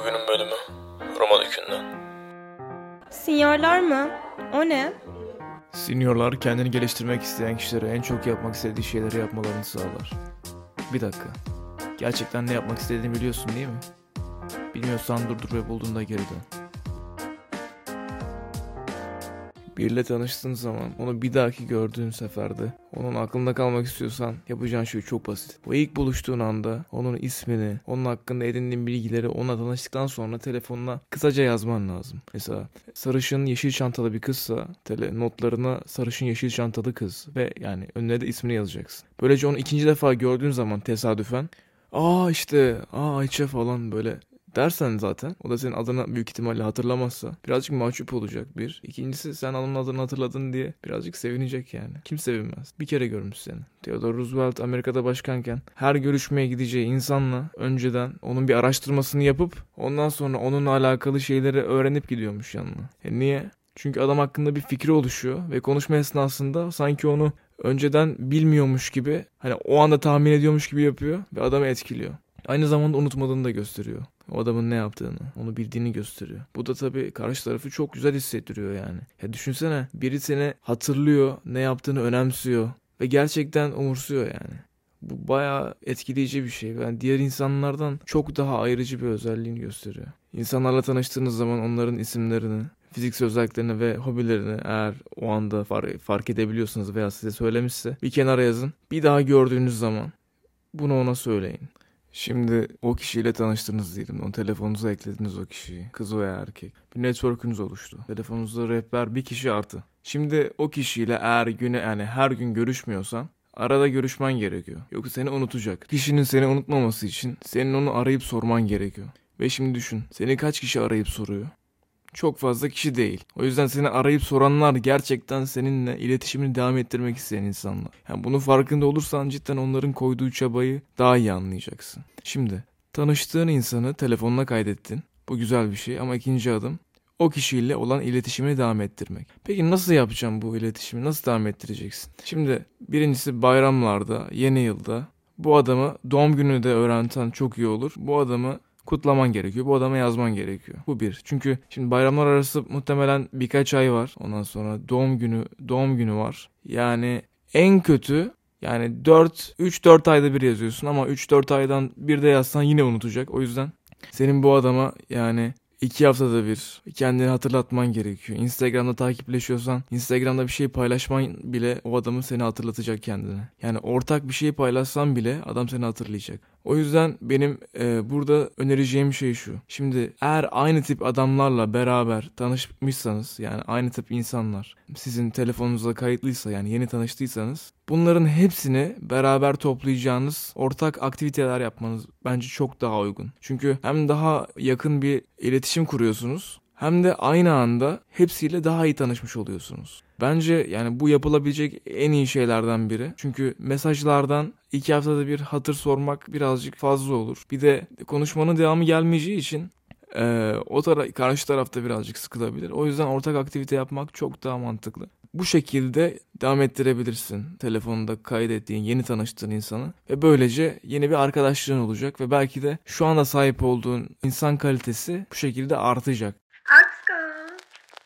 Bugünün bölümü Roma Dükü'nden. Sinyorlar mı? O ne? Seniorlar kendini geliştirmek isteyen kişilere en çok yapmak istediği şeyleri yapmalarını sağlar. Bir dakika. Gerçekten ne yapmak istediğini biliyorsun değil mi? Bilmiyorsan durdur ve bulduğunda geri dön. Biriyle tanıştığın zaman onu bir dahaki gördüğün seferde onun aklında kalmak istiyorsan yapacağın şey çok basit. Bu ilk buluştuğun anda onun ismini, onun hakkında edindiğin bilgileri onunla tanıştıktan sonra telefonuna kısaca yazman lazım. Mesela sarışın yeşil çantalı bir kızsa tele notlarına sarışın yeşil çantalı kız ve yani önüne de ismini yazacaksın. Böylece onu ikinci defa gördüğün zaman tesadüfen aa işte aa Ayça falan böyle dersen zaten o da senin adını büyük ihtimalle hatırlamazsa birazcık mahcup olacak bir. İkincisi sen onun adını hatırladın diye birazcık sevinecek yani. Kim sevinmez? Bir kere görmüş seni. Theodore Roosevelt Amerika'da başkanken her görüşmeye gideceği insanla önceden onun bir araştırmasını yapıp ondan sonra onunla alakalı şeyleri öğrenip gidiyormuş yanına. E niye? Çünkü adam hakkında bir fikri oluşuyor ve konuşma esnasında sanki onu önceden bilmiyormuş gibi hani o anda tahmin ediyormuş gibi yapıyor ve adamı etkiliyor. Aynı zamanda unutmadığını da gösteriyor. O adamın ne yaptığını, onu bildiğini gösteriyor. Bu da tabii karşı tarafı çok güzel hissettiriyor yani. Ya düşünsene biri seni hatırlıyor, ne yaptığını önemsiyor ve gerçekten umursuyor yani. Bu bayağı etkileyici bir şey. Yani diğer insanlardan çok daha ayrıcı bir özelliğini gösteriyor. İnsanlarla tanıştığınız zaman onların isimlerini, fiziksel özelliklerini ve hobilerini eğer o anda fark, edebiliyorsanız veya size söylemişse bir kenara yazın. Bir daha gördüğünüz zaman bunu ona söyleyin. Şimdi o kişiyle tanıştınız diyelim. O telefonunuza eklediniz o kişiyi. Kız veya erkek. Bir network'ünüz oluştu. Telefonunuzda rehber bir kişi artı. Şimdi o kişiyle eğer güne yani her gün görüşmüyorsan arada görüşmen gerekiyor. Yoksa seni unutacak. Kişinin seni unutmaması için senin onu arayıp sorman gerekiyor. Ve şimdi düşün. Seni kaç kişi arayıp soruyor? Çok fazla kişi değil. O yüzden seni arayıp soranlar gerçekten seninle iletişimini devam ettirmek isteyen insanlar. Yani bunun farkında olursan cidden onların koyduğu çabayı daha iyi anlayacaksın. Şimdi tanıştığın insanı telefonuna kaydettin. Bu güzel bir şey ama ikinci adım o kişiyle olan iletişimini devam ettirmek. Peki nasıl yapacağım bu iletişimi? Nasıl devam ettireceksin? Şimdi birincisi bayramlarda, yeni yılda bu adamı doğum günü de öğrenten çok iyi olur. Bu adamı kutlaman gerekiyor. Bu adama yazman gerekiyor. Bu bir. Çünkü şimdi bayramlar arası muhtemelen birkaç ay var. Ondan sonra doğum günü doğum günü var. Yani en kötü yani 4 3-4 ayda bir yazıyorsun ama 3-4 aydan bir de yazsan yine unutacak. O yüzden senin bu adama yani iki haftada bir kendini hatırlatman gerekiyor. Instagram'da takipleşiyorsan Instagram'da bir şey paylaşman bile o adamı seni hatırlatacak kendine. Yani ortak bir şey paylaşsan bile adam seni hatırlayacak. O yüzden benim e, burada önereceğim şey şu. Şimdi eğer aynı tip adamlarla beraber tanışmışsanız yani aynı tip insanlar sizin telefonunuza kayıtlıysa yani yeni tanıştıysanız bunların hepsini beraber toplayacağınız ortak aktiviteler yapmanız bence çok daha uygun. Çünkü hem daha yakın bir iletişim kuruyorsunuz hem de aynı anda hepsiyle daha iyi tanışmış oluyorsunuz. Bence yani bu yapılabilecek en iyi şeylerden biri. Çünkü mesajlardan iki haftada bir hatır sormak birazcık fazla olur. Bir de konuşmanın devamı gelmeyeceği için e, o tara karşı tarafta birazcık sıkılabilir. O yüzden ortak aktivite yapmak çok daha mantıklı. Bu şekilde devam ettirebilirsin telefonunda kaydettiğin, yeni tanıştığın insanı ve böylece yeni bir arkadaşlığın olacak ve belki de şu anda sahip olduğun insan kalitesi bu şekilde artacak.